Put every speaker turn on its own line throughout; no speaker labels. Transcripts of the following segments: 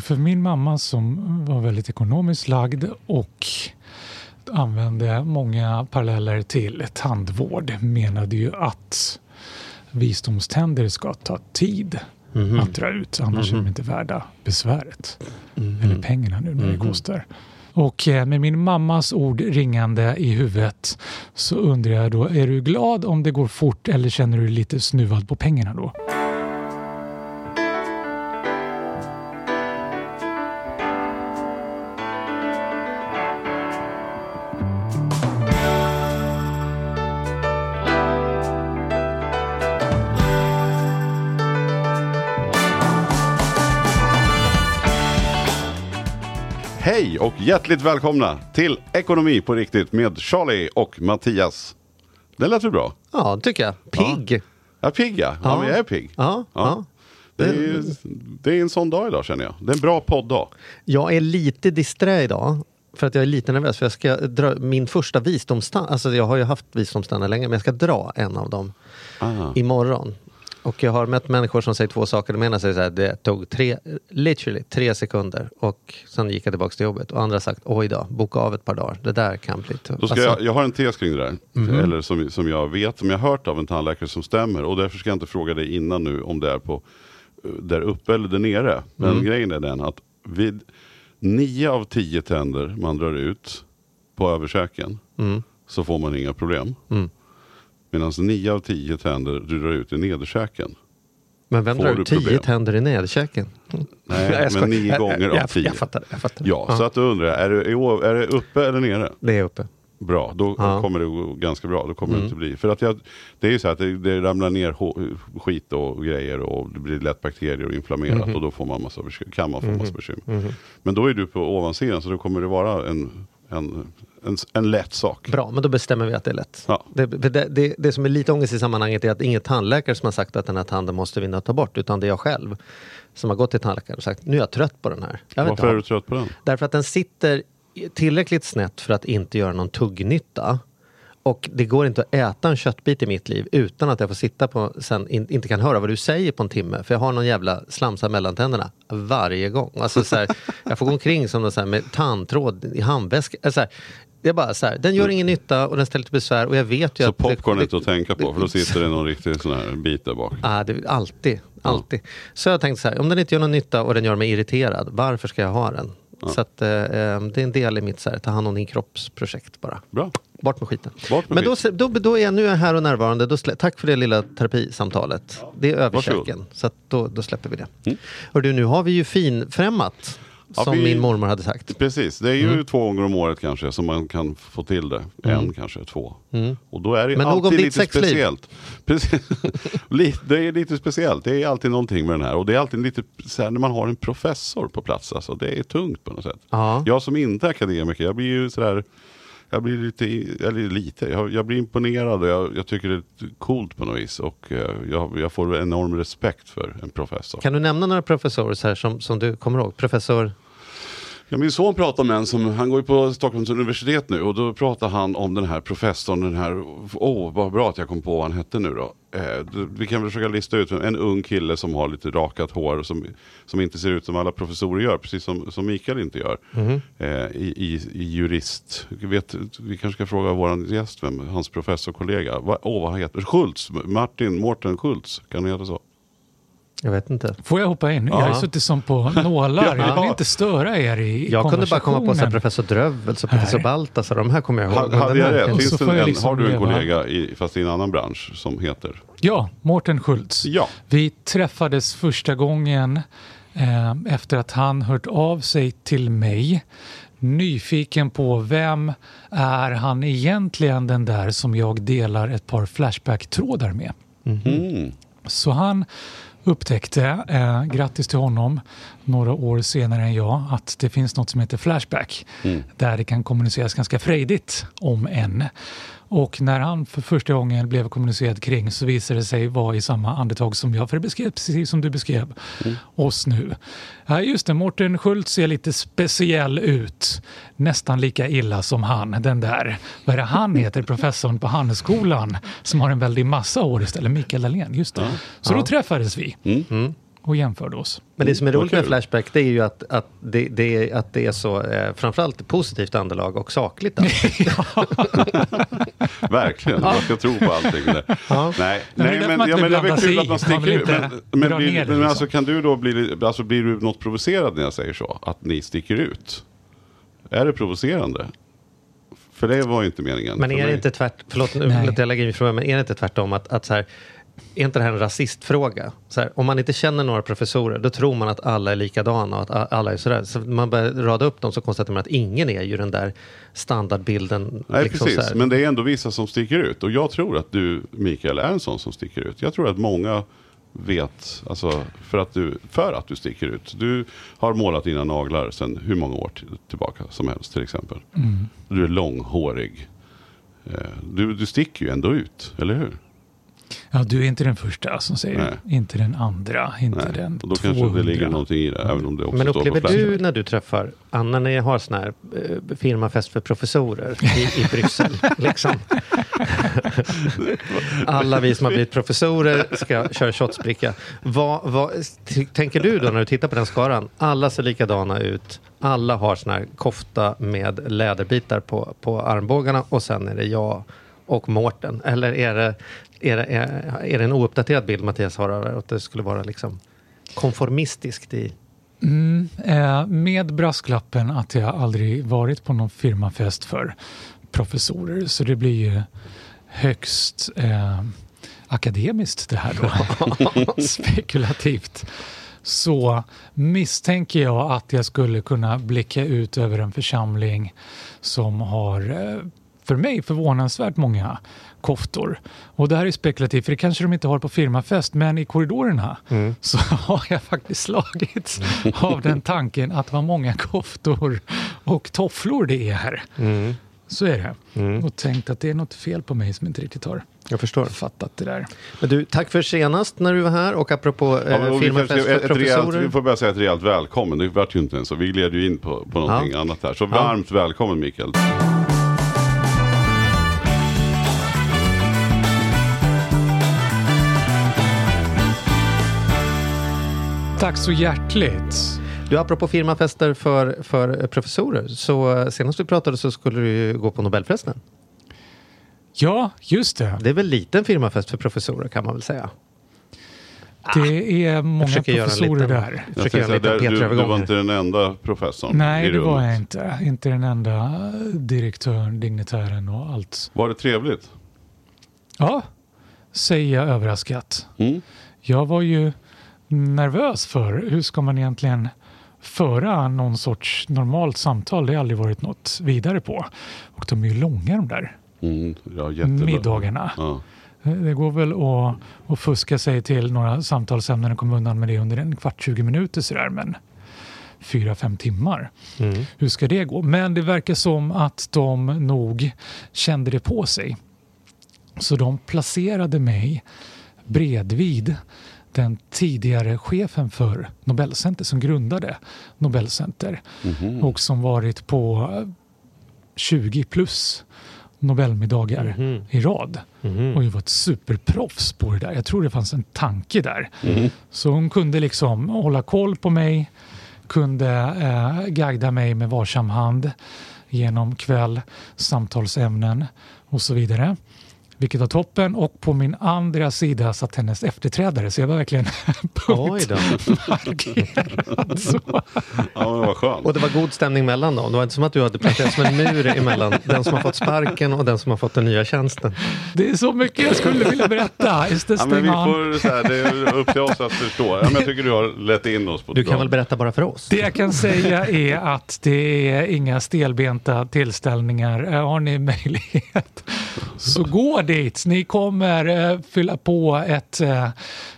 För min mamma som var väldigt ekonomiskt lagd och använde många paralleller till tandvård menade ju att visdomständer ska ta tid
Mhm.
att dra ut. Annars är de inte värda besväret.
Mhm.
Eller pengarna nu när det kostar. Och eh, med min mammas ord ringande i huvudet så undrar jag då, är du glad om det går fort eller känner du dig lite snuvad på pengarna då?
Och hjärtligt välkomna till Ekonomi på riktigt med Charlie och Mattias. Det lät väl bra?
Ja, tycker jag. Pigg.
Ja, pigg ja. ja.
Ja.
men jag är pigg.
Ja, ja.
Det, är, ju- det är en sån dag idag känner jag. Det är en bra podddag.
Jag är lite disträ idag. För att jag är lite nervös. För jag ska dra min första visdomstand. Alltså jag har ju haft visdomständer länge. Men jag ska dra en av dem
Ah.
imorgon. Och jag har mött människor som säger två saker. De ena säger så här, det tog tre, literally tre sekunder. Och sen gick jag tillbaka till jobbet. Och andra har sagt, oj då, boka av ett par dagar. Det där kan bli tufft. Alltså,
jag, jag har en tes kring det där.
Mhm.
Eller som, som jag vet, som jag har hört av en tandläkare som stämmer. Och därför ska jag inte fråga dig innan nu om det är på eh, där uppe eller där nere. Men
Mm.
grejen är den att vid nio av tio tänder man drar ut på överkäken
Mm.
så får man inga problem.
Mm.
Medan nio av tio tänder du drar ut i nederkäken.
Men vem drar
du
ut tio tänder i nederkäken?
Nej,
Jag
men nio gånger
jag,
av tio.
Jag fattar. Jag fattar.
Ja, så att då undrar jag, är det, är det uppe eller nere?
Det är uppe.
Bra, då
Ja. Mm.
kommer det gå ganska bra. Då kommer det inte bli. För att jag, det är ju så att det, det ramlar ner skit och grejer och det blir lätt bakterier och inflammerat
Mhm.
och då får man massa kan man få massa bekymmer. Men då är du på ovansidan så då kommer det vara en, en, en, en lätt sak.
Bra, men då bestämmer vi att det är lätt.
Ja.
Det, det, det, det som är lite ångest i sammanhanget är att ingen tandläkare som har sagt att den här tanden måste vi ta bort, utan det är jag själv som har gått till tandläkaren och sagt nu är jag trött på den här.
Varför är du trött på den?
Därför att den sitter tillräckligt snett för att inte göra någon tuggnytta. Och det går inte att äta en köttbit i mitt liv utan att jag får sitta på, sen in, inte kan höra vad du säger på en timme. För jag har någon jävla slamsa mellan tänderna varje gång. Alltså så här, jag får gå omkring som någon så här med tandtråd i handväska. Alltså så är bara så här, den gör ingen nytta och den ställer till besvär och jag vet ju
Så
att...
popcorn är inte att tänka på för då sitter det någon riktig sån här bit där bak.
Ah, det, alltid, alltid. Så jag tänkte så här, om den inte gör någon nytta och den gör mig irriterad, varför ska jag ha den? Så att, eh, eh, det är en del i mitt så här, ta hand om din kroppsprojekt bara.
Bra.
Bort med skiten.
Bort med
Men då, då, då är jag nu är jag här och närvarande. Då slä, tack för det lilla terapisamtalet. Det är överkäken. Så då, då släpper vi det. Och du, nu har vi ju finfrämmat.
Ja,
Som
vi-
min mormor hade sagt.
Precis, det är ju
Mm.
två gånger om året kanske som man kan få till det. En kanske, två. Och då är det
Mm. Men
alltid lite
sexliv.
speciellt. Precis. Det är lite speciellt, det är alltid någonting med den här. Och det är alltid lite så här, när man har en professor på plats, alltså, det är tungt på något sätt.
Ja.
Jag som inte är akademiker, jag blir ju sådär jag blir lite, eller lite, jag, jag blir imponerad och jag, jag tycker det är coolt på något vis. Och eh, jag, jag får enorm respekt för en professor.
Kan du nämna några professorer så här som, som du kommer ihåg? Professor...
Ja, min son pratar med en som, han går ju på Stockholms universitet nu och då pratar han om den här professorn, den här, åh vad bra att jag kom på vad han hette nu då. Eh, vi kan väl försöka lista ut en ung kille som har lite rakat hår och som, som inte ser ut som alla professorer gör, precis som, som Mikael inte gör. Eh, i, i, I jurist, vet, vi kanske ska fråga vår gäst, vem, hans professorkollega, Va, åh vad han heter, Schultz, Martin Mårten Schultz, kan han heta så?
Jag vet inte.
Får jag hoppa in? Jag har
Ja.
suttit som på nålar. Jag
Ja.
vill inte störa er i
Jag kunde bara komma på så professor Drövels och professor. Baltasar. De här kommer jag ihåg.
Hade jag rätt? Finns
så
det en,
liksom
har du en kollega, i, fast i en annan bransch, som heter?
Ja, Mårten Schultz.
Ja.
Vi träffades första gången eh, efter att han hört av sig till mig. Nyfiken på vem är han egentligen den där som jag delar ett par Flashback-trådar med.
Mm.
Så han upptäckte, eh, grattis till honom, några år senare än jag, att det finns något som heter Flashback. Där det kan kommuniceras ganska frejdigt om en. Och när han för första gången blev kommunicerad kring så visade det sig vara i samma andetag som jag, för det beskrev precis som du beskrev oss nu. Ja, just det, Mårten Schultz ser lite speciell ut. Nästan lika illa som han, den där, vad är det han heter, professorn på Handelsskolan som har en väldig massa år istället, Mikael Dahlén, just det. Så då träffades vi. Och jämförde oss.
Men det som är roligt med. Flashback det är ju att, att, det, det, är, att det är så eh, framförallt positivt underlag och sakligt.
Verkligen, man ska tro på allting. Där.
Ja.
Nej,
Men
nej men,
man
ja, men det är väl kul att man sticker ut. Men, men, blir, men alltså,
liksom.
kan du då bli, alltså, blir du något provocerad när jag säger så? Att ni sticker ut? Är det provocerande? För det var ju inte meningen.
Men är det inte tvärt, förlåt nu jag lägga in min fråga, men är det inte tvärtom att, att så här, är inte det här en rasistfråga? Så här, om man inte känner några professorer, då tror man att alla är likadana och att alla är sådär. Så man börjar rada upp dem så konstaterar man att ingen är ju den där standardbilden.
Nej,
liksom så
precis.
här.
Men det är ändå vissa som sticker ut. Och jag tror att du, Mikael, är en sån som sticker ut. Jag tror att många vet, alltså för att du, för att du sticker ut. Du har målat dina naglar sedan hur många år till- tillbaka som helst till exempel.
Mm.
Du är långhårig. Eh, Du, du sticker ju ändå ut, eller hur?
Ja, du är inte den första som säger
Nej.
det. Inte den andra, inte
Nej.
den
Och då
200.
kanske det ligger någonting i det, även om det också
Men upplever du när du träffar Anna, när jag har sån här eh, firmafest för professorer i, i Bryssel, liksom. Alla vi som har blivit professorer ska köra shotsbricka. Vad, vad, tänker du då när du tittar på den skaran? Alla ser likadana ut. Alla har sån här kofta med läderbitar på, på armbågarna och sen är det jag och Mårten. Eller är det, är det, är, det en ouppdaterad bild Mattias har av? Att det skulle vara liksom konformistiskt i...
Mm, eh, med brasklappen att jag aldrig varit på någon firmafest för professorer. Så det blir ju högst eh, akademiskt det här då. Spekulativt. Så misstänker jag att jag skulle kunna blicka ut över en församling som har eh, för mig förvånansvärt många koftor. Och det här är spekulativt, för det kanske de inte har på firmafest, men i korridorerna så har jag faktiskt slagits av den tanken att vad många koftor och tofflor det är här. Så är det. Och tänkt att det är något fel på mig som inte riktigt har
Jag förstår.
fattat det där.
Men du, tack för senast när du var här och apropå
Ja,
eh, firmafest för
ett, ett rejält,
professorer.
vi får börja säga ett rejält välkommen. Det vart ju inte ens så. Vi gled ju in på, på någonting annat här. Så varmt välkommen Mikael.
Tack så hjärtligt.
Du, apropå firmafester för, för professorer. Så eh, senast vi pratade så skulle du gå på Nobelfesten.
Ja, just det.
Det är väl liten firmafest för professorer kan man väl säga.
Det är många professorer
liten-
där.
Jag säga,
liten
där, du, du var inte den enda professorn
Nej, det var jag inte. Inte den enda direktören, dignitären och allt.
Var det trevligt?
Ja, säger jag överraskat.
Mm.
Jag var ju nervös för hur ska man egentligen föra någon sorts normalt samtal. Det har aldrig varit något vidare på. Och de är ju långa de där
Mm. Ja,
middagarna.
Ja.
Det går väl att, att fuska sig till några samtalsämnen och komma undan med det under en kvart, 20 minuter sådär. Men fyra, fem timmar.
Mm.
Hur ska det gå? Men det verkar som att de nog kände det på sig. Så de placerade mig bredvid den tidigare chefen för Nobelcenter som grundade Nobelcenter
Mhm.
och som varit på 20 plus Nobelmiddagar
Mhm.
i rad
Mhm.
och ju var ett superproffs på det där. Jag tror det fanns en tanke där.
Mhm.
Så hon kunde liksom hålla koll på mig, kunde eh, guida mig med varsam hand genom kväll, samtalsämnen och så vidare. Vilket var toppen och på min andra sida satt hennes efterträdare så jag var verkligen punktmarkerad.
Ja, men vad skönt.
Och det var god stämning mellan dem. Det var inte som att du hade placerat som en mur emellan den som har fått sparken och den som har fått den nya tjänsten.
Det är så mycket jag skulle vilja berätta. Is this
Ja, men vi får, så här, det är upp till oss att förstå. Ja, men jag tycker du har lett in oss på
Du kan
bra-
väl berätta bara för oss?
Det jag kan säga är att det är inga stelbenta tillställningar. Har ni möjlighet så gå dit. Ni kommer eh, fylla på ett, eh,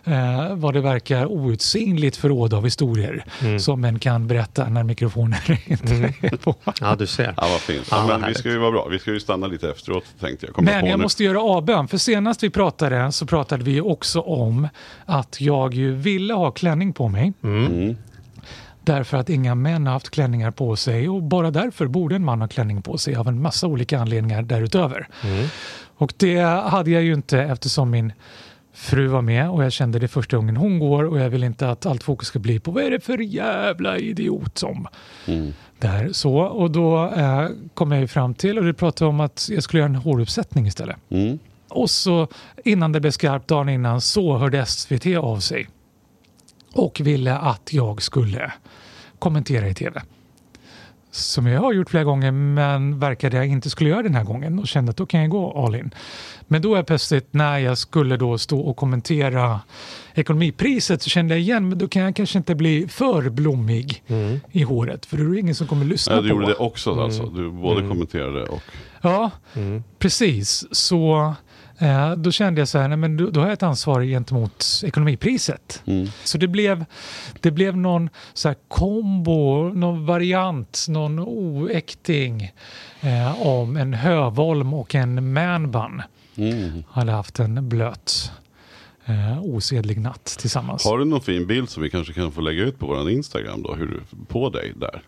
eh, vad det verkar, outsinligt förråd av historier som en kan berätta när mikrofonen inte är på.
Ja, du ser.
Ja, vad fint.
Ja,
men vi ska ju vara bra. Vi ska ju stanna lite efteråt tänkte jag. Kommer
Men
på
jag
nu.
måste göra avbön, för senast vi pratade så pratade vi också om att jag ju ville ha klänning på mig.
Mm.
Därför att inga män har haft klänningar på sig och bara därför borde en man ha klänning på sig av en massa olika anledningar därutöver. Och det hade jag ju inte eftersom min fru var med och jag kände det första gången hon går och jag vill inte att allt fokus ska bli på vad är det för jävla idiot som
Mm.
där så och då eh, kom jag ju fram till och det pratade om att jag skulle göra en håruppsättning istället.
Mm.
Och så innan det blev skarpt dagen innan så hörde SVT av sig och ville att jag skulle kommentera i tv. Som jag har gjort flera gånger men verkade jag inte skulle göra den här gången och kände att då kan jag gå all in. Men då är plötsligt när jag skulle då stå och kommentera ekonomipriset så kände jag igen men då kan jag kanske inte bli för blommig i håret för då är det ingen som kommer lyssna
Ja,
på.
du gjorde det också alltså. Du både kommenterade och...
Ja, precis. Så eh, då kände jag så här, nej, men då, då har jag ett ansvar gentemot ekonomipriset.
Mm.
Så det blev, det blev någon så här kombo, någon variant, någon oäkting eh, om en hövolm och en manbun.
Mm.
Hade haft en blöt eh, osedlig natt tillsammans.
Har du någon fin bild som vi kanske kan få lägga ut på vår Instagram då? Hur på dig där?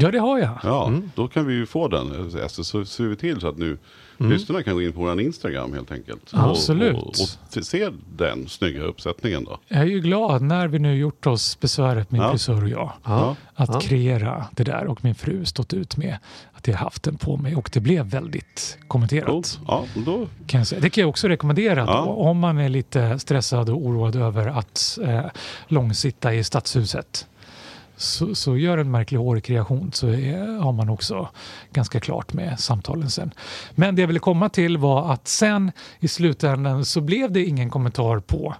Ja, det har jag.
Ja, då kan vi ju få den. Alltså, Så ser vi till så att nu lyssnarna kan gå in på vår Instagram helt enkelt. Och-
Absolut.
Och, och, och se den snygga uppsättningen då.
Jag är ju glad när vi nu gjort oss besväret, min
Ja.
frisör och jag.
Ja.
att
Ja.
kreera det där och min fru stått ut med att jag haft den på mig och det blev väldigt kommenterat.
Coolt. Ja, då,
Kan jag säga. Det kan jag också rekommendera
Ja.
då, om man är lite stressad och oroad över att eh, långsitta i stadshuset. Så, så gör en märklig hårkreation så är, har man också ganska klart med samtalen sen. Men det jag ville komma till var att sen i slutändan så blev det ingen kommentar på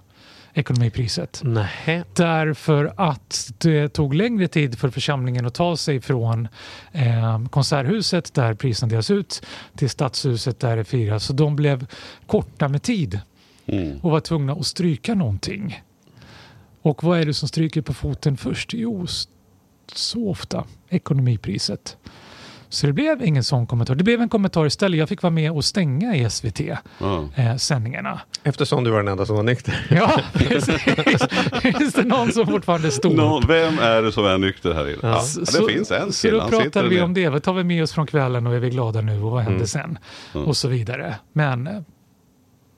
ekonomipriset.
Nej.
Därför att det tog längre tid för församlingen att ta sig från eh, konserthuset där priserna delas ut till stadshuset där det firas. Så de blev korta med tid
mm.
och var tvungna att stryka någonting. Och vad är det som stryker på foten först? Jo, så ofta ekonomipriset. Så det blev ingen sån kommentar. Det blev en kommentar istället. Jag fick vara med och stänga i SVT
ja.
eh, sändningarna.
Eftersom du var den enda som var nykter.
Ja, precis. Finns det någon som fortfarande står
Nå, vem är det som är nykter här inne? Ja. Ja,
Så-
det finns en
Så då pratade vi
ner.
om det. Vad tar vi med oss från kvällen och är vi glada nu och vad händer sen?
Mm.
Och så vidare. Men eh,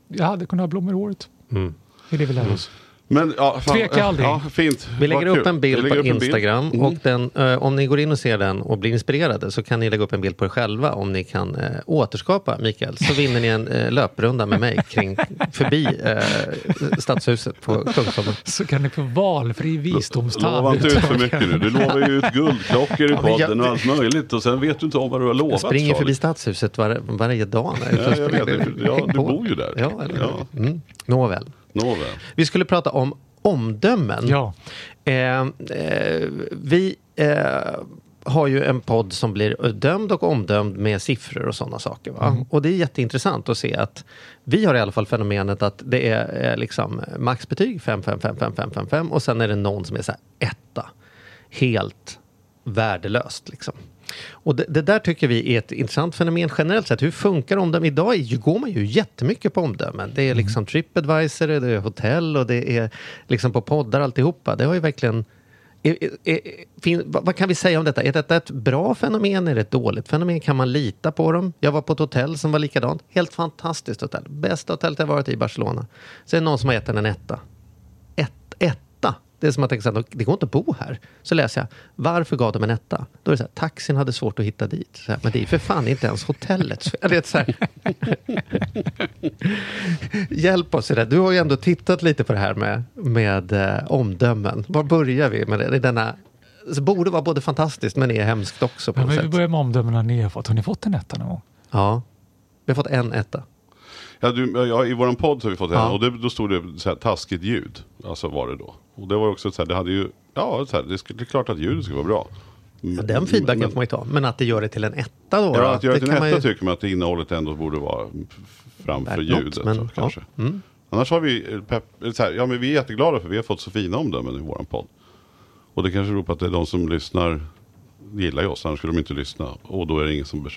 jag hade kunnat ha blommor i håret.
Mm.
Det är det vi lär oss.
Men, ja, fan,
Tveka aldrig.
Ja, fint.
Vi lägger
Vad
upp
kul.
en bild på
upp en bild.
Instagram
Mm.
och den, eh, om ni går in och ser den och blir inspirerade så kan ni lägga upp en bild på er själva om ni kan eh, återskapa Mikael. Så vinner ni en eh, löprunda med mig kring, förbi eh, Stadshuset på Kungsholmen.
Så kan ni få valfri visdomstand.
Lova inte ut för mycket nu. Du lovar ju ut guldklockor i
Ja, jag-
podden och allt möjligt. Och sen vet du inte om vad du har lovat.
Jag springer
Charlie.
förbi Stadshuset var, varje dag. när och
Ja, jag vet det. Ja, du bor ju där.
Ja, eller
Ja.
Mm. Nåväl.
Nåväl.
Vi skulle prata om omdömen.
Ja,
Eh, eh, vi eh, har ju en podd som blir dömd och omdömd med siffror och sådana saker. Va? Och det är jätteintressant att se att vi har i alla fall fenomenet att det är eh, liksom maxbetyg 5, 5, 5, 5, 5, 5, 5 och sen är det någon som är så här etta. Helt värdelöst liksom. Och det, det där tycker vi är ett intressant fenomen generellt sett. Hur funkar omdömen? Idag är, går man ju jättemycket på omdömen. Det är liksom Tripadvisor, det är hotell och det är liksom på poddar alltihopa. Det har ju verkligen... Är, är, fin, vad, kan vi säga om detta? Är detta ett bra fenomen? Är det ett dåligt fenomen? Kan man lita på dem? Jag var på ett hotell som var likadant. Helt fantastiskt hotell. Bästa hotellet jag varit i Barcelona. Så är det någon som har gett den en etta. Ett, etta. Det är som att tänka så här, det går inte att bo här. Så läser jag, varför gav de en etta? Då är det så här, taxin hade svårt att hitta dit. Så här, men det är för fan inte ens hotellet. Så, det så här. Hjälp oss i det. Du har ju ändå tittat lite på det här med, med eh, omdömen. Var börjar vi med det? denna, det borde vara både fantastiskt men är hemskt också på
men
något
vi börjar med omdömena ni har fått. Har ni fått en etta någon gång?
Ja. Vi har fått en etta.
Ja, du, ja, I våran podd så har vi fått en
Ja.
och det, då stod det så här, taskigt ljud. Alltså var det då. Och det var också så här, det hade ju, ja så här, det, det är klart att ljudet ska vara bra.
Ja, den feedbacken
men,
får man ju ta. Men att det gör det till en etta då?
Ja, att göra
det
till en
man
etta
ju-
tycker man att innehållet ändå borde vara framför
Värt något,
ljudet.
men,
så,
ja.
kanske.
Mm.
Annars har vi, eh, pepp, så här, ja men vi är jätteglada för vi har fått så fina omdömen i våran podd. Och det kanske beror på att det är de som lyssnar gillar ju oss, annars skulle de inte lyssna. Och då är det ingen som...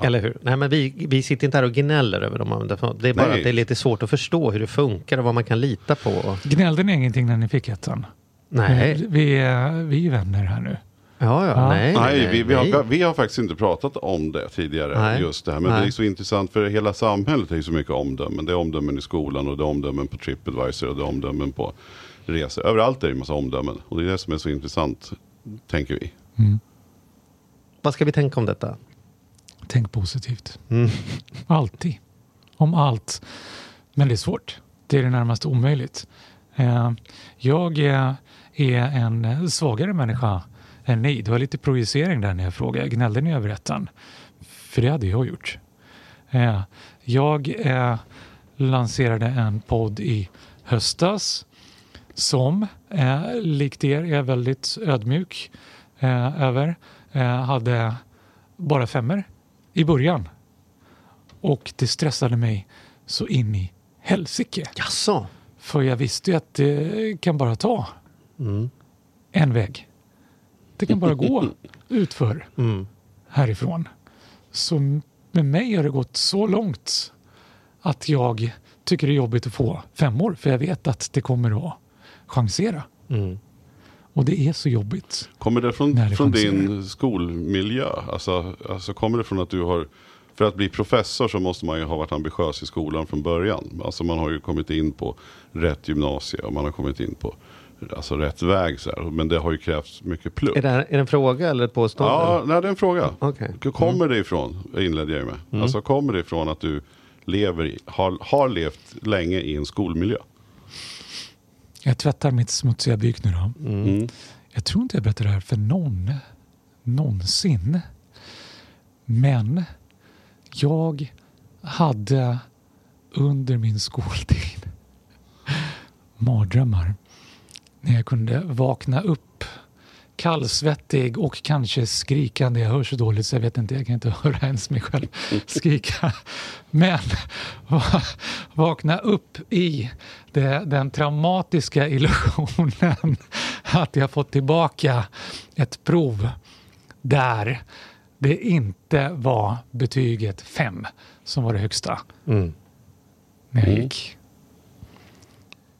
Eller hur? Nej, men vi, vi sitter inte här och gnäller över dem. Det är bara
Nej.
att det är lite svårt att förstå hur det funkar och vad man kan lita på.
Gnällde ni ingenting när ni fick ettan?
Nej.
Vi, vi, är, vi är vänner här nu.
Ja, ja.
Ja.
Nej,
Nej, vi, vi,
nej.
har, vi har faktiskt inte pratat om det tidigare.
Nej.
Just det här. Men det är så intressant för hela samhället är ju så mycket omdömen. Det är omdömen i skolan och det är omdömen på Tripadvisor och det är omdömen på resor. Överallt är det en massa omdömen. Och det är det som är så intressant, tänker vi.
Vad ska vi tänka om detta?
Tänk positivt.
Mm.
Alltid. Om allt. Men det är svårt. Det är det närmast omöjligt. Eh, Jag är en svagare människa än ni. Det var lite projicering där när jag frågade. Gnällde ni över ettan? För det hade jag gjort. Eh, Jag eh, lanserade en podd i höstas som, likt er, är väldigt ödmjuk över. Hade bara femmer i början. Och det stressade mig så in i helsike.
Jaså?
För jag visste ju att det kan bara ta
Mm.
en väg. Det kan bara gå utför
Mm.
härifrån. Så med mig har det gått så långt att jag tycker det är jobbigt att få femmor. För jag vet att det kommer att chansera.
Mm.
Och det är så jobbigt.
Kommer det från,
det
från din skolmiljö? Alltså, alltså kommer det från att du har för att bli professor så måste man ju ha varit ambitiös i skolan från början. Alltså man har ju kommit in på rätt gymnasie och man har kommit in på alltså rätt väg. Så här. Men det har ju krävts mycket plugg.
Är, det här, är det en fråga eller ett påstående?
Ja, nej, det är en fråga.
Mm.
Kommer det ifrån, inledde jag med. Alltså kommer det ifrån att du lever i, har, har levt länge i en skolmiljö?
Jag tvättar mitt smutsiga byk nu då.
Mm.
Jag tror inte jag berättar det här för någon någonsin. Men jag hade under min skoltid mardrömmar. När jag kunde vakna upp kallsvettig och kanske skrikande. Jag hör så dåligt så jag vet inte, jag kan inte höra ens mig själv skrika. Men va- vakna upp i det, den traumatiska illusionen att jag fått tillbaka ett prov där det inte var betyget 5 som var det högsta
Mm.
när jag
Mm.
gick.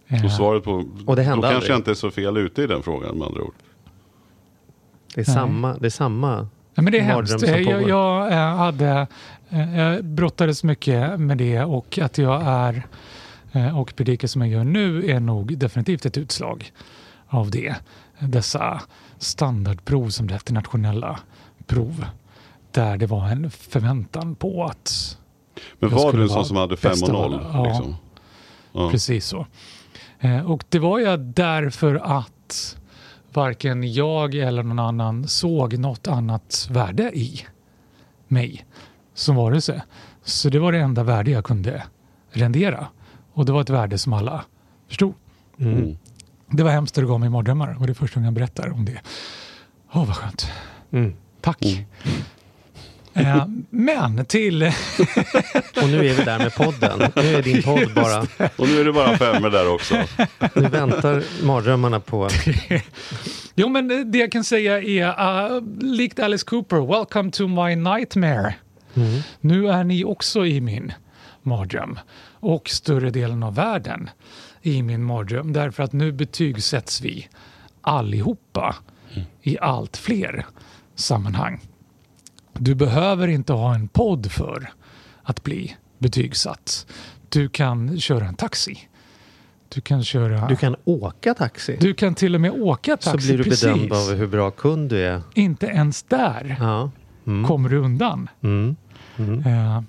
Och
Eh,
svaret på,
Och det hände
då kanske
aldrig?
jag inte är så fel ute i den frågan med andra ord.
Det, är samma, det är samma.
Ja, men det är
mardröm
hemskt.
som
Jag, jag eh, hade, eh, jag brottades mycket med det och att jag är eh, och predikar som jag gör nu är nog definitivt ett utslag av det. Dessa standardprov som det heter, nationella prov. Där det var en förväntan på att
Men var du
skulle
en sån som hade 5
bäst
och
av
0?
alla. Ja.
Liksom? Ja.
Precis så. Och det var jag därför att varken jag eller någon annan såg något annat värde i mig som varelse. Så det var det enda värde jag kunde rendera. Och det var ett värde som alla förstod.
Mm.
Det var hemskt det gav mig mardrömmar och det är första gången jag berättar om det. Åh, vad skönt.
Mm.
Tack.
Mm.
Eh, men till...
Och nu är vi där med podden. Nu är din podd bara...
Och nu är det bara femmor där också.
Nu väntar mardrömmarna på...
Jo, men det jag kan säga är uh, likt Alice Cooper, welcome to my nightmare.
Mm.
Nu är ni också i min mardröm och större delen av världen i min mardröm därför att nu betygsätts vi allihopa i allt fler sammanhang. Du behöver inte ha en podd för att bli betygsatt. Du kan köra en taxi. Du kan köra...
Du kan åka taxi.
Du kan till och med åka
så
taxi.
blir du
precis.
bedömd av hur bra kund du är.
Inte ens där
Ja. Mm.
kommer du undan.
Mm. Mm.
Eh,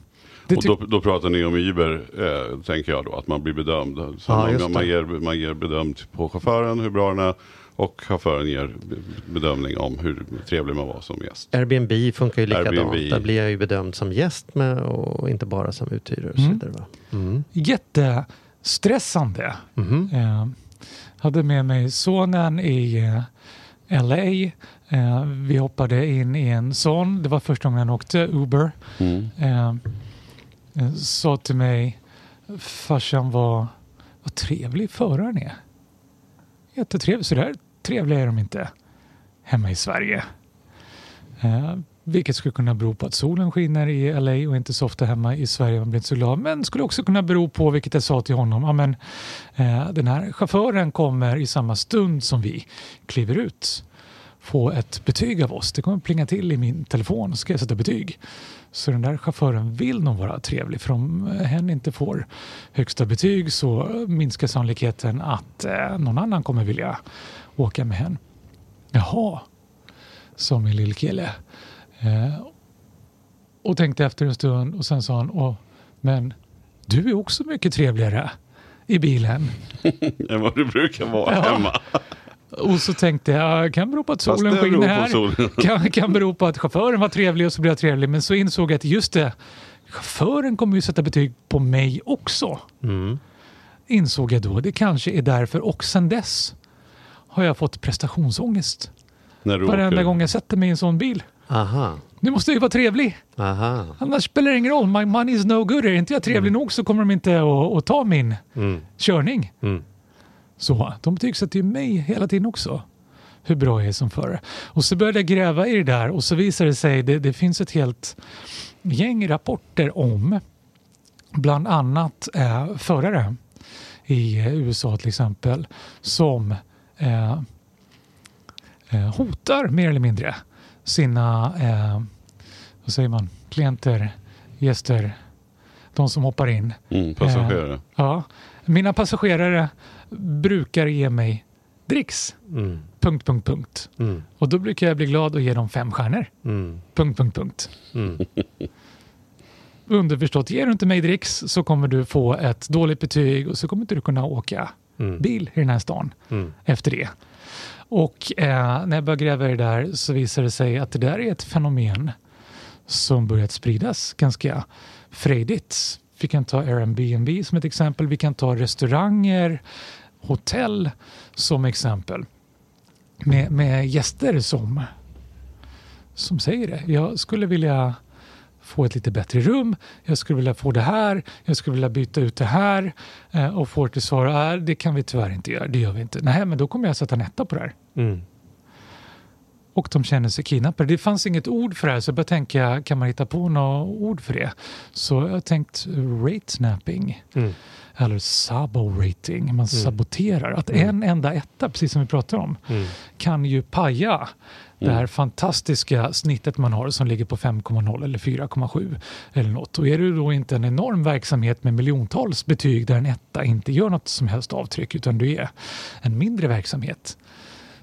det
Och då, då pratar ni om Uber, eh, tänker jag då, att man blir bedömd. Så
Ja,
man, man, ger, man ger bedömt på chauffören hur bra den är och chauffören ger be- bedömning om hur trevlig man var som gäst.
Airbnb funkar ju likadant.
Airbnb.
Där blir jag ju bedömd som gäst med och inte bara som uthyrare. Och så
Mm.
vidare, va? Mm.
Jättestressande.
Mhm.
Eh, hade med mig sonen i eh, LA. Eh, vi hoppade in i en sån. Det var första gången han åkte Uber.
Mm.
Eh, eh, sa till mig, farsan var, vad trevlig föraren är. Jättetrevlig, så där trevliga är de inte hemma i Sverige. Eh, vilket skulle kunna bero på att solen skiner i LA och inte så ofta hemma i Sverige. Man blir inte så glad. Men skulle också kunna bero på, vilket jag sa till honom, amen, eh, den här chauffören kommer i samma stund som vi kliver ut. få ett betyg av oss. Det kommer plinga till i min telefon så ska jag sätta betyg. Så den där chauffören vill nog vara trevlig för om hen inte får högsta betyg så minskar sannolikheten att eh, någon annan kommer vilja åka med hen. Jaha, sa min lillkille. Eh, och tänkte efter en stund och sen sa han, Åh, men du är också mycket trevligare i bilen.
Än vad du brukar vara
Ja.
hemma.
Och så tänkte jag, kan bero på att solen skiner här.
solen.
Kan, kan bero på att chauffören var trevlig och så blev jag trevlig. Men så insåg jag att just det, chauffören kommer ju sätta betyg på mig också.
Mm.
Insåg jag då. Det kanske är därför. Och sen dess har jag fått prestationsångest.
När du
Varenda
åker.
gång jag sätter mig i en sån bil.
Aha.
Nu måste jag ju vara trevlig.
Aha.
Annars spelar det ingen roll. My money is no good. Är inte jag trevlig nog så kommer de inte att, att ta min
Mm.
körning.
Mm.
Så de betygsätter ju mig hela tiden också. Hur bra jag är som förare. Och så började jag gräva i det där och så visade det sig det, det finns ett helt gäng rapporter om bland annat eh, förare i eh, USA till exempel som eh, eh, hotar mer eller mindre sina eh, vad säger man, klienter, gäster, de som hoppar in.
Mm, passagerare.
Ja, mina passagerare brukar ge mig dricks.
Mm.
Punkt, punkt, punkt.
Mm.
Och då brukar jag bli glad och ge dem fem stjärnor.
Mm.
Punkt, punkt, punkt.
Mm.
Underförstått, ger du inte mig dricks så kommer du få ett dåligt betyg och så kommer inte du kunna åka
Mm.
bil i den här stan
Mm.
efter det. Och eh, när jag började gräva i det där så visade det sig att det där är ett fenomen som börjat spridas ganska frejdigt. Vi kan ta Airbnb som ett exempel. Vi kan ta restauranger, hotell som exempel. Med, med gäster som, som säger det. Jag skulle vilja få ett lite bättre rum. Jag skulle vilja få det här. Jag skulle vilja byta ut det här. Eh, och får till svar, äh, det kan vi tyvärr inte göra. Det gör vi inte. Nej, men då kommer jag sätta en etta på det här.
Mm.
Och de känner sig kidnappade. Det fanns inget ord för det här så jag började tänka, kan man hitta på något ord för det? Så jag har tänkt rate snapping.
Mm.
Eller sabo-rating. Man saboterar. Att
Mm.
en enda etta, precis som vi pratar om,
Mm.
kan ju paja det här fantastiska snittet man har som ligger på 5,0 eller 4,7 eller något. Och är det då inte en enorm verksamhet med miljontals betyg där en etta inte gör något som helst avtryck utan du är en mindre verksamhet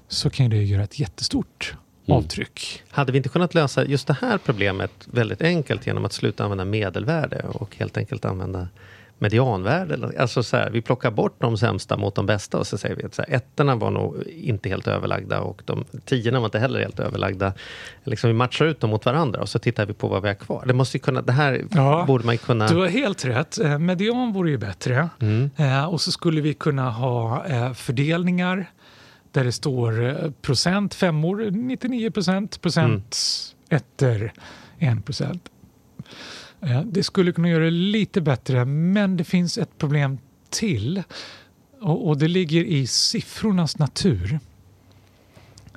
så kan det göra ett jättestort
Mm.
avtryck.
Hade vi inte kunnat lösa just det här problemet väldigt enkelt genom att sluta använda medelvärde och helt enkelt använda medianvärde? Alltså så här, vi plockar bort de sämsta mot de bästa och så säger vi att så här, ettorna var nog inte helt överlagda och de tiorna var inte heller helt överlagda. Liksom vi matchar ut dem mot varandra och så tittar vi på vad vi har kvar. Det, måste kunna, det här
Ja,
borde man ju kunna...
Du har helt rätt. Eh, Median vore ju bättre.
Mm.
Eh, och så skulle vi kunna ha eh, fördelningar där det står eh, procent femmor, 99 procent, procent ettor, 1 procent. Eh, det skulle kunna göra det lite bättre, men det finns ett problem till. Och, och det ligger i siffrornas natur.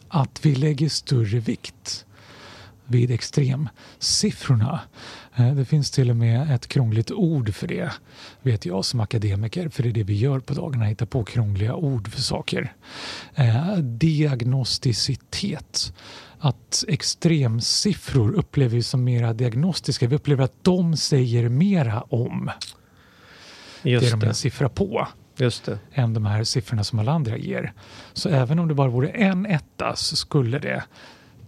Att vi lägger större vikt vid extremsiffrorna. Eh, Det finns till och med ett krångligt ord för det, vet jag som akademiker, för det är det vi gör på dagarna, hitta på krångliga ord för saker. Eh, diagnosticitet. Att extremsiffror upplever vi som mera diagnostiska. Vi upplever att de säger mera om det
Just
de är
det.
en siffra på
Just det.
än de här siffrorna som alla andra ger. Så även om det bara vore en etta så skulle det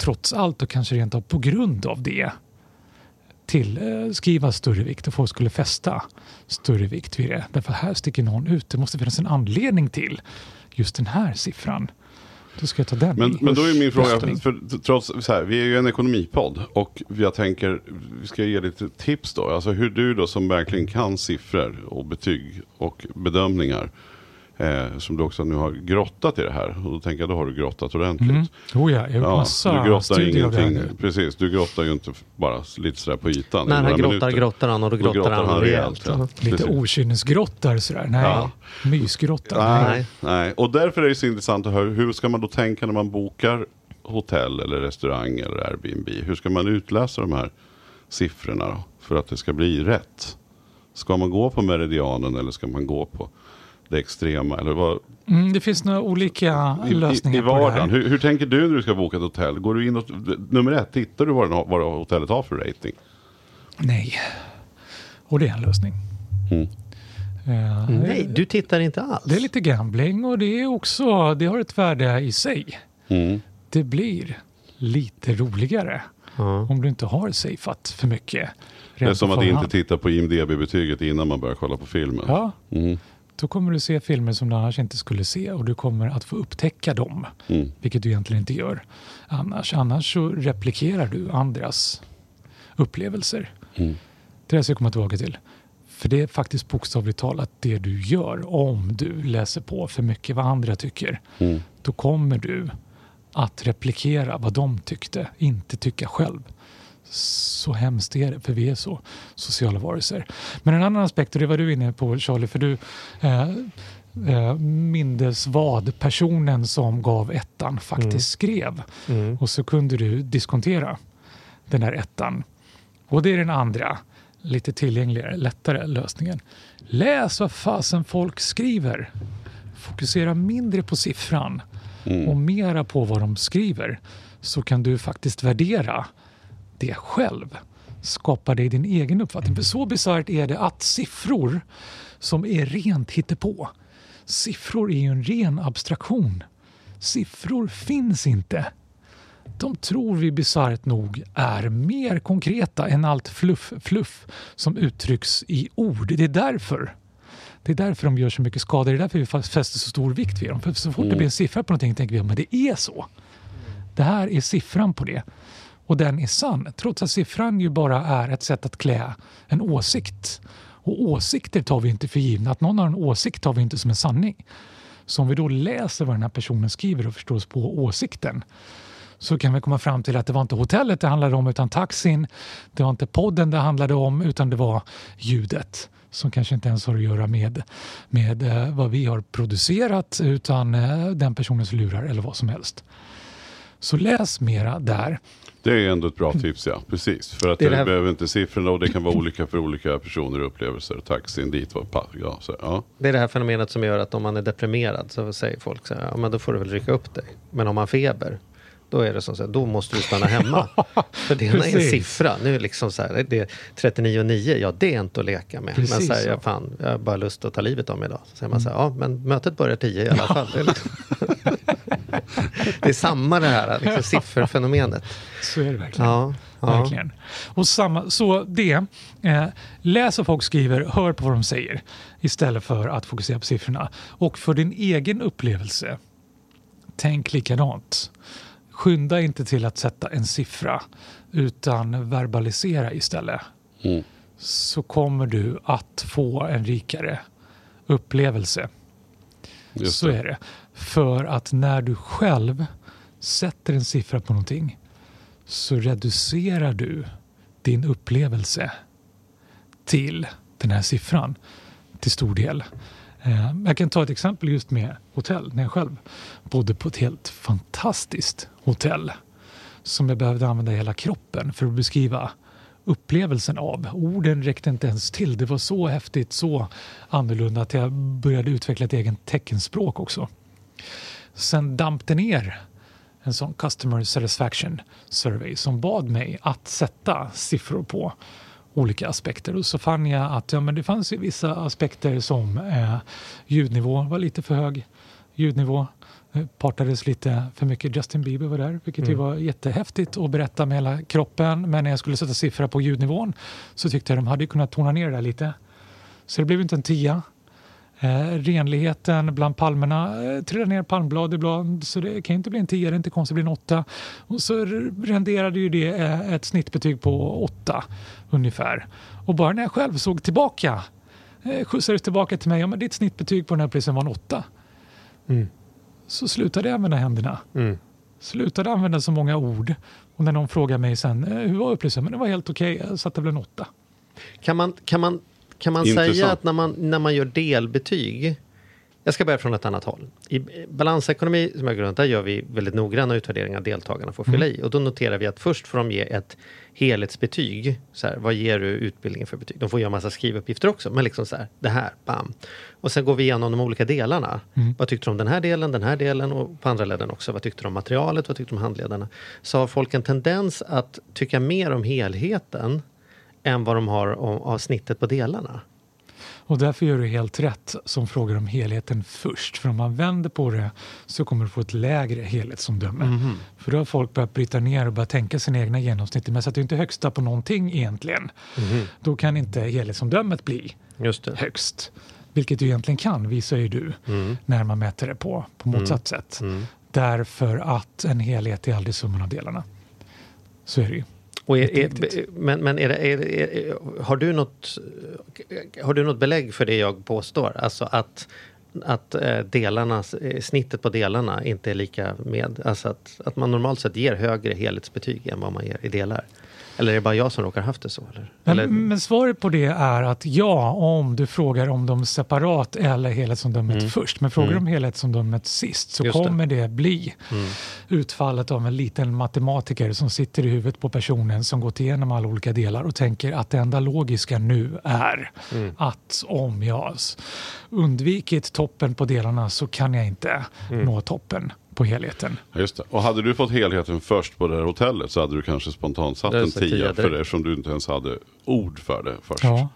trots allt och kanske rent av på grund av det tillskrivas större vikt och folk skulle fästa större vikt vid det. Därför här sticker någon ut. Det måste finnas en anledning till just den här siffran. Då ska jag ta den
Men, men då är min fråga, för, trots, så här, vi är ju en ekonomipodd och jag tänker, vi ska ge lite tips då. Alltså hur du då som verkligen kan siffror och betyg och bedömningar. Eh, som du också nu har grottat i det här. Och då tänker jag, då har du grottat ordentligt.
Mm. Oh ja, har gjort
Ja,
massa
du grottar ingenting, precis. Du grottar ju inte bara lite sådär på ytan.
När han grottar,
minuter.
grottar han och då
Då
grottar, han rejält.
ja.
Lite okynnesgrottar sådär. Nej,
Ja.
mysgrottar.
Nej, nej. Och därför är det så intressant att höra, hur ska man då tänka när man bokar hotell eller restaurang eller Airbnb? Hur ska man utläsa de här siffrorna då, för att det ska bli rätt? Ska man gå på meridianen eller ska man gå på det extrema? Eller vad,
Mm, det finns några olika
i, i,
lösningar
I
på det här.
vardagen, hur, hur tänker du när du ska boka ett hotell? Går du in och, nummer ett, tittar du vad, vad hotellet har för rating?
Nej. Och det är en lösning.
Mm.
Eh,
Nej, du tittar inte alls.
Det är lite gambling och det är också, det har ett värde i sig.
Mm.
Det blir lite roligare
Ja.
om du inte har safeat för mycket.
Det är som att inte titta på IMDB-betyget innan man börjar kolla på filmen.
Ja,
Mm.
Då kommer du se filmer som du annars inte skulle se och du kommer att få upptäcka dem.
Mm.
Vilket du egentligen inte gör annars. Annars så replikerar du andras upplevelser.
Mm.
Det är det jag ska komma tillbaka till. För det är faktiskt bokstavligt talat det du gör om du läser på för mycket vad andra tycker.
Mm.
Då kommer du att replikera vad de tyckte, inte tycka själv. Så hemskt är det, för vi är så sociala varelser. Men en annan aspekt, och det var du inne på Charlie, för du eh, eh, mindes vad personen som gav ettan faktiskt
Mm.
skrev.
Mm.
Och så kunde du diskontera den här ettan. Och det är den andra, lite tillgängligare, lättare lösningen. Läs vad fasen folk skriver. Fokusera mindre på siffran
Mm.
och mera på vad de skriver. Så kan du faktiskt värdera det själv. Skapa dig din egen uppfattning. För så bisarrt är det att siffror som är rent hittepå. Siffror är ju en ren abstraktion. Siffror finns inte. De tror vi bisarrt nog är mer konkreta än allt fluff, fluff som uttrycks i ord. Det är därför det är därför de gör så mycket skada. Det är därför vi fäster så stor vikt vid dem. För så fort det blir en siffra på någonting tänker vi att det är så. Det här är siffran på det. Och den är sann. Trots att siffran ju bara är ett sätt att klä en åsikt. Och åsikter tar vi inte för givna. Att någon har en åsikt tar vi inte som en sanning. Så om vi då läser vad den här personen skriver och förstår oss på åsikten så kan vi komma fram till att det var inte hotellet det handlade om utan taxin. Det var inte podden det handlade om utan det var ljudet som kanske inte ens har att göra med, med eh, vad vi har producerat utan eh, den personens lurar eller vad som helst. Så läs mera där.
Det är ändå ett bra tips, ja. Precis. För att
Det
det,
är det här-
behöver inte siffrorna och det kan vara olika för olika personer och upplevelser. Taxin dit var pa- ja, så, ja.
Det är det här fenomenet som gör att om man är deprimerad så säger folk så här, ja men då får du väl rycka upp dig. Men om man feber, då är det som så här, då måste du stanna hemma. För det är en siffra. Nu är det liksom så här, det är 39,9, ja det är inte att leka med.
Precis
men så här, jag, fan, jag har bara lust att ta livet av mig idag. Så säger man så här, ja men mötet börjar 10 i alla fall. Det är, liksom det är samma det här liksom, sifferfenomenet.
Så är det verkligen.
Ja, ja.
Verkligen. Och samma, så det, eh, läs vad folk skriver, hör på vad de säger istället för att fokusera på siffrorna. Och för din egen upplevelse, tänk likadant. Skynda inte till att sätta en siffra utan verbalisera istället.
Mm.
Så kommer du att få en rikare upplevelse.
Just
Så
det.
är det. För att när du själv sätter en siffra på någonting så reducerar du din upplevelse till den här siffran till stor del. Eh, Jag kan ta ett exempel just med hotell. När jag själv bodde på ett helt fantastiskt hotell som jag behövde använda hela kroppen för att beskriva upplevelsen av. Orden räckte inte ens till. Det var så häftigt, så annorlunda att jag började utveckla ett eget teckenspråk också. Sen damp det ner en sån Customer Satisfaction Survey som bad mig att sätta siffror på olika aspekter. Och så fann jag att ja, men det fanns ju vissa aspekter som eh, ljudnivå var lite för hög. Ljudnivå eh, partades lite för mycket. Justin Bieber var där, vilket ju
Mm.
var jättehäftigt att berätta med hela kroppen. Men när jag skulle sätta siffra på ljudnivån så tyckte jag de hade kunnat tona ner det där lite. Så det blev inte en tia. Eh, renligheten bland palmerna eh, trillar ner palmblad ibland så det kan ju inte bli en 10, det är inte konstigt att blir en 8. Och så renderade ju det eh, ett snittbetyg på 8 ungefär. Och bara när jag själv såg tillbaka, eh, skjutsades tillbaka till mig, ja men ditt snittbetyg på den här upplevelsen var en 8.
Mm.
Så slutade jag använda händerna.
Mm.
Slutade använda så många ord. Och när någon frågar mig sen, eh, hur var upplevelsen? Men det var helt okej, jag satte väl en 8.
Kan man, kan man, kan man
Intressant.
säga att när man, när man gör delbetyg Jag ska börja från ett annat håll. I balansekonomi, som jag runt, där gör vi väldigt noggranna utvärderingar deltagarna får fylla i. Och då noterar vi att först får de ge ett helhetsbetyg. Så här, vad ger du utbildningen för betyg? De får göra massa skrivuppgifter också, men liksom så här, det här, bam. Och sen går vi igenom de olika delarna. Vad tyckte de om den här delen, den här delen och på andra leden också. Vad tyckte de om materialet, vad tyckte de om handledarna? Så har folk en tendens att tycka mer om helheten än vad de har av snittet på delarna.
Och därför gör du helt rätt som frågar om helheten först. För om man vänder på det så kommer du få ett lägre helhetsomdöme.
Mhm.
För då har folk börjat bryta ner och börjat tänka sina egna genomsnitt. Men sätter du inte högsta på någonting egentligen, då kan inte helhetsomdömet bli högst. Vilket du egentligen kan, visar ju du, när man mäter det på, på motsatt sätt. Därför att en helhet är aldrig summan av delarna. Så är det ju.
Och är, är, men men är det, har, du något, har du något belägg för det jag påstår? Alltså att, att eh, delarna, eh, snittet på delarna inte är lika med? Alltså att, att man normalt sett ger högre helhetsbetyg än vad man ger i delar? Eller är det bara jag som råkar haft det så? Eller?
Men,
eller,
men svaret på det är att ja, om du frågar om dem separat eller helhetsomdömet först. Men frågar du om helhetsomdömet sist så
Mm. Just det. Mm.
kommer det bli utfallet av en liten matematiker som sitter i huvudet på personen som gått igenom alla olika delar och tänker att det enda logiska nu är
Mm.
att om jag undvikit toppen på delarna så kan jag inte
Mm.
nå toppen på helheten.
Ja, Just det. Och hade du fått helheten först på det här hotellet så hade du kanske spontant satt en
tia
för det eftersom du inte ens hade ord för det först.
Ja,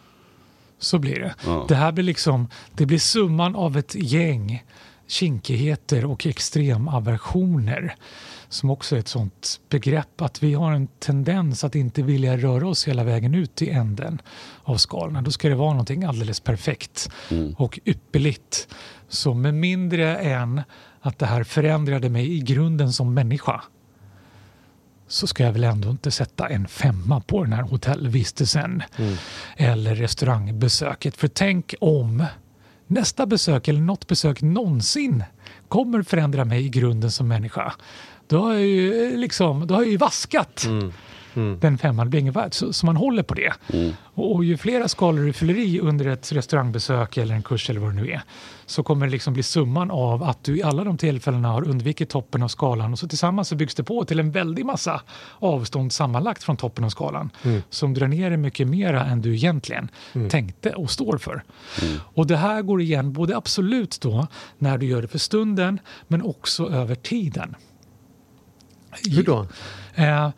så blir det.
Ja.
Det här blir liksom, det blir summan av ett gäng kinkigheter och extremaversioner som också är ett sånt begrepp att vi har en tendens att inte vilja röra oss hela vägen ut i änden av skalorna. Då ska det vara någonting alldeles perfekt och ypperligt. Så med mindre än att det här förändrade mig i grunden som människa så ska jag väl ändå inte sätta en femma på den här hotellvistelsen eller restaurangbesöket. För tänk om nästa besök eller något besök någonsin kommer förändra mig i grunden som människa. Då har jag ju, liksom, då har jag ju vaskat den femman, blir inget värt. Så, så man håller på det. Och, och ju flera skalor du fyller i under ett restaurangbesök eller en kurs eller vad det nu är så kommer det liksom bli summan av att du i alla de tillfällena har undvikit toppen av skalan och så tillsammans så byggs det på till en väldig massa avstånd sammanlagt från toppen av skalan som drar ner det mycket mera än du egentligen tänkte och står för. Och det här går igen både absolut då när du gör det för stunden men också över tiden
hur då?
Eh,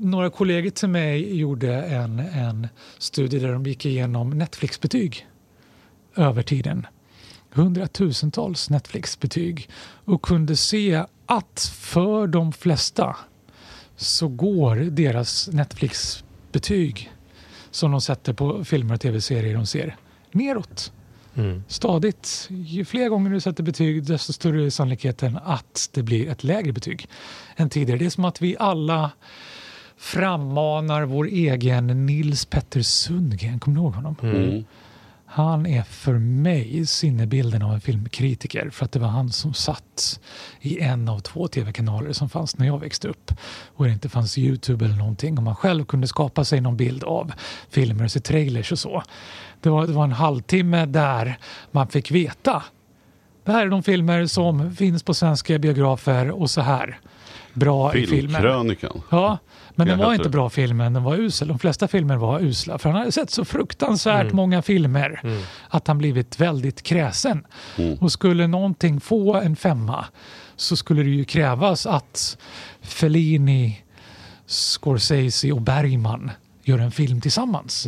några kollegor till mig gjorde en, en studie där de gick igenom Netflix-betyg över tiden. Hundratusentals Netflix-betyg och kunde se att för de flesta så går deras Netflix-betyg som de sätter på filmer och tv-serier de ser neråt
Mm.
stadigt. Ju fler gånger du sätter betyg desto större är sannolikheten att det blir ett lägre betyg än tidigare. Det är som att vi alla frammanar vår egen Nils Petter Sundgren. Kommer du ihåg honom?
Mm.
Han är för mig sinnebilden av en filmkritiker för att det var han som satt i en av två tv-kanaler som fanns när jag växte upp och det inte fanns Youtube eller någonting och man själv kunde skapa sig någon bild av filmer och se trailers och så. Det var, det var en halvtimme där man fick veta det här är de filmer som finns på svenska biografer och så här bra i filmen.
Filmkrönikan.
Ja, men den var inte
det.
bra filmen, den var usel. De flesta filmer var usla. För han hade sett så fruktansvärt många filmer att han blivit väldigt kräsen. Och skulle någonting få en femma så skulle det ju krävas att Fellini, Scorsese och Bergman gör en film tillsammans.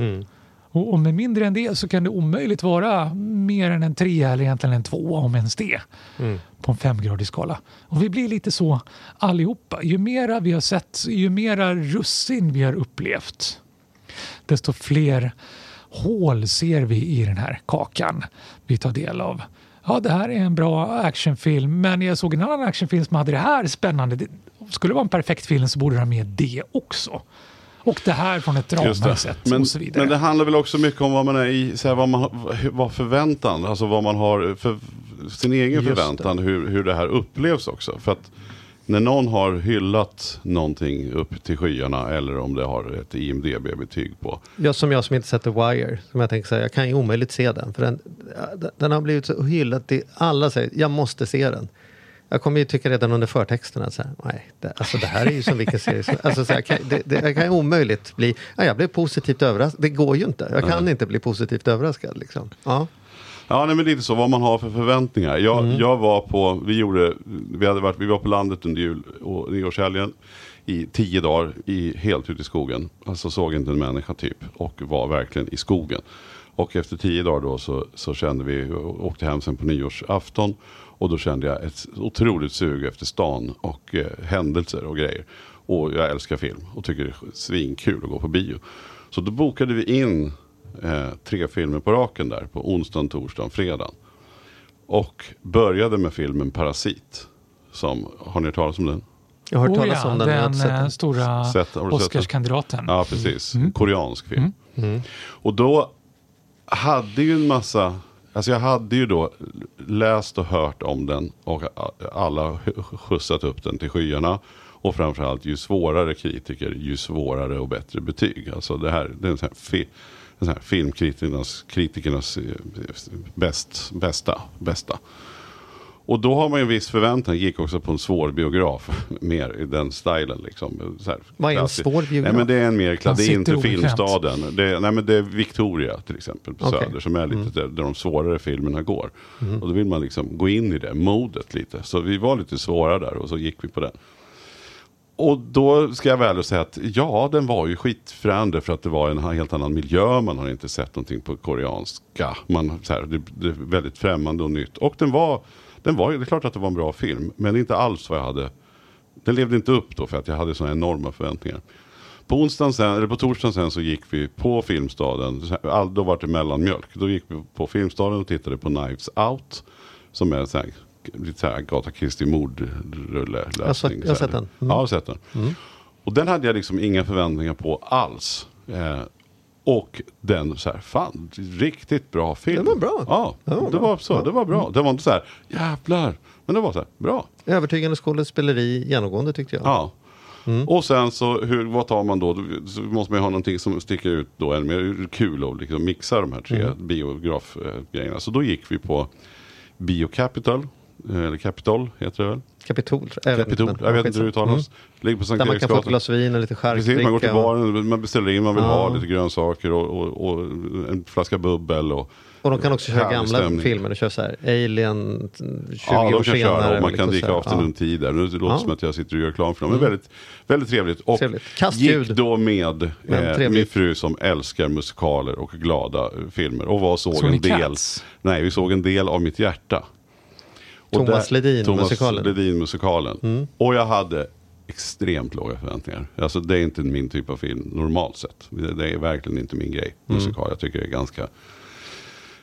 Och, med mindre än det så kan det omöjligt vara mer än en trea eller egentligen en tvåa om ens det
Mm.
på en femgradig skala. Och vi blir lite så allihopa. Ju mera vi har sett, ju mera russin vi har upplevt, desto fler hål ser vi i den här kakan vi tar del av. Ja, det här är en bra actionfilm, men jag såg en annan actionfilm som hade det här spännande. Det skulle det vara en perfekt film så borde den ha med det också. Och det här från ett
Just
drama
det.
sett
Men,
och så vidare.
men det handlar väl också mycket om vad man är i, så här, vad, man, vad förväntan, alltså vad man har för sin egen
Just
förväntan, hur, hur det här upplevs också. För att när någon har hyllat någonting upp till skyarna eller om det har ett IMDB-betyg på.
Ja, som jag som inte sett The Wire. Som jag tänker säga, jag kan ju omöjligt se den. För den, den har blivit så hyllad till alla säger, jag måste se den. Jag kommer ju tycka redan under förtexterna så här, nej, det, alltså det här är ju som vilken serie som alltså, så här, kan, det, det kan ju omöjligt bli, ja, jag blev positivt överraskad. Det går ju inte, jag kan inte bli positivt överraskad liksom. Ja.
Ja, nej, men lite så vad man har för förväntningar. Jag, jag var på, vi gjorde, vi hade varit, vi var på landet under jul och nyårshelgen i tio dagar, i, helt ute i skogen. Alltså såg inte en människa typ och var verkligen i skogen. Och efter tio dagar då så, så kände vi, åkte hem sen på nyårsafton och då kände jag ett otroligt sug efter stan och eh, händelser och grejer. Och jag älskar film och tycker det är svinkul att gå på bio. Så då bokade vi in eh, tre filmer på raken där på onsdagen, torsdagen, fredagen. Och började med filmen Parasit. Som, har ni hört talas om den?
Jag har hört
Oh
talas
ja,
om den, har
den
sett
eh,
den.
stora
Sett- den?
Oscarskandidaten.
Ja, precis.
Mm.
Koreansk film. Och då hade ju en massa, alltså jag hade ju då läst och hört om den och alla skjutsat upp den till skyarna. Och framförallt ju svårare kritiker, ju svårare och bättre betyg. Alltså det här, det är en sån här, fi, en sån här filmkritikernas kritikernas eh, bäst, bästa, bästa. Och då har man ju en viss förväntan, gick också på en svår biograf, mer i den stilen. Liksom. Så här,
Vad är en svår biograf?
Nej, men det är en mer,
Man
det är inte. Filmstaden. Det är, nej, men det är Victoria till exempel på.
Mm.
Söder som är lite där, där de svårare filmerna går. Och då vill man liksom gå in i det modet lite. Så vi var lite svåra där och så gick vi på den. Och då ska jag väl säga att ja, den var ju skitfrände för att det var en helt annan miljö. Man har inte sett någonting på koreanska. Man, så här, det, det är väldigt främmande och nytt. Och den var, den var, det är klart att det var en bra film. Men inte alls vad jag hade. Den levde inte upp då för att jag hade sådana enorma förväntningar. På, onsdagen sen, eller på torsdagen sen så gick vi på Filmstaden. All- Då var det mellanmjölk. Då gick vi på Filmstaden och tittade på Knives Out. Som är så här, lite så här Agatha Christie mordrulle.
Jag har sett- jag har sett den. Mm.
Ja, jag har sett den. Och den hade jag liksom inga förväntningar på alls. Eh, och den så här, fan, riktigt bra film.
Den var bra.
Ja,
Den var
det var så. Det var bra. Det var inte så här, jävlar. Men det var så här, bra.
Övertygande skådespeleri genomgående tyckte jag.
Ja. Och sen så, hur, vad tar man då? Så måste man ju ha någonting som sticker ut då. Än mer kul att liksom mixa de här tre biografgrejerna. Så då gick vi på Bio Capital. Eller Capitol heter det väl?
Kapitol, tror jag. jag vet
Capitol,
inte, men-
jag vet inte hur det uttalas. Ligger på Sankt
Där man kan få ett glas vin och lite
Precis, man går till baren, man beställer in, man vill
Ja.
ha lite grönsaker och, och, och en flaska bubbel. Och,
Och de kan också köra gamla
stämning.
filmer. De kör så här Alien 20
ja,
år
de kan
senare.
köra och man kan dricka afternoon tea där. Nu låter det
Ja.
som att jag sitter och gör reklam för dem. Men väldigt, väldigt trevligt. Och
Trevligt.
Gick då med
Men
eh, min fru som älskar musikaler och glada eh, filmer. Och var såg
Såg
en del.
Cats?
Nej, vi såg en del av mitt hjärta.
Thomas Ledin,
Thomas
musikalen. Mm.
Ledin musikalen. Och jag hade extremt låga förväntningar. Alltså det är inte min typ av film normalt sett. Det, det är verkligen inte min grej.
Mm.
Musikal. Jag tycker det är ganska...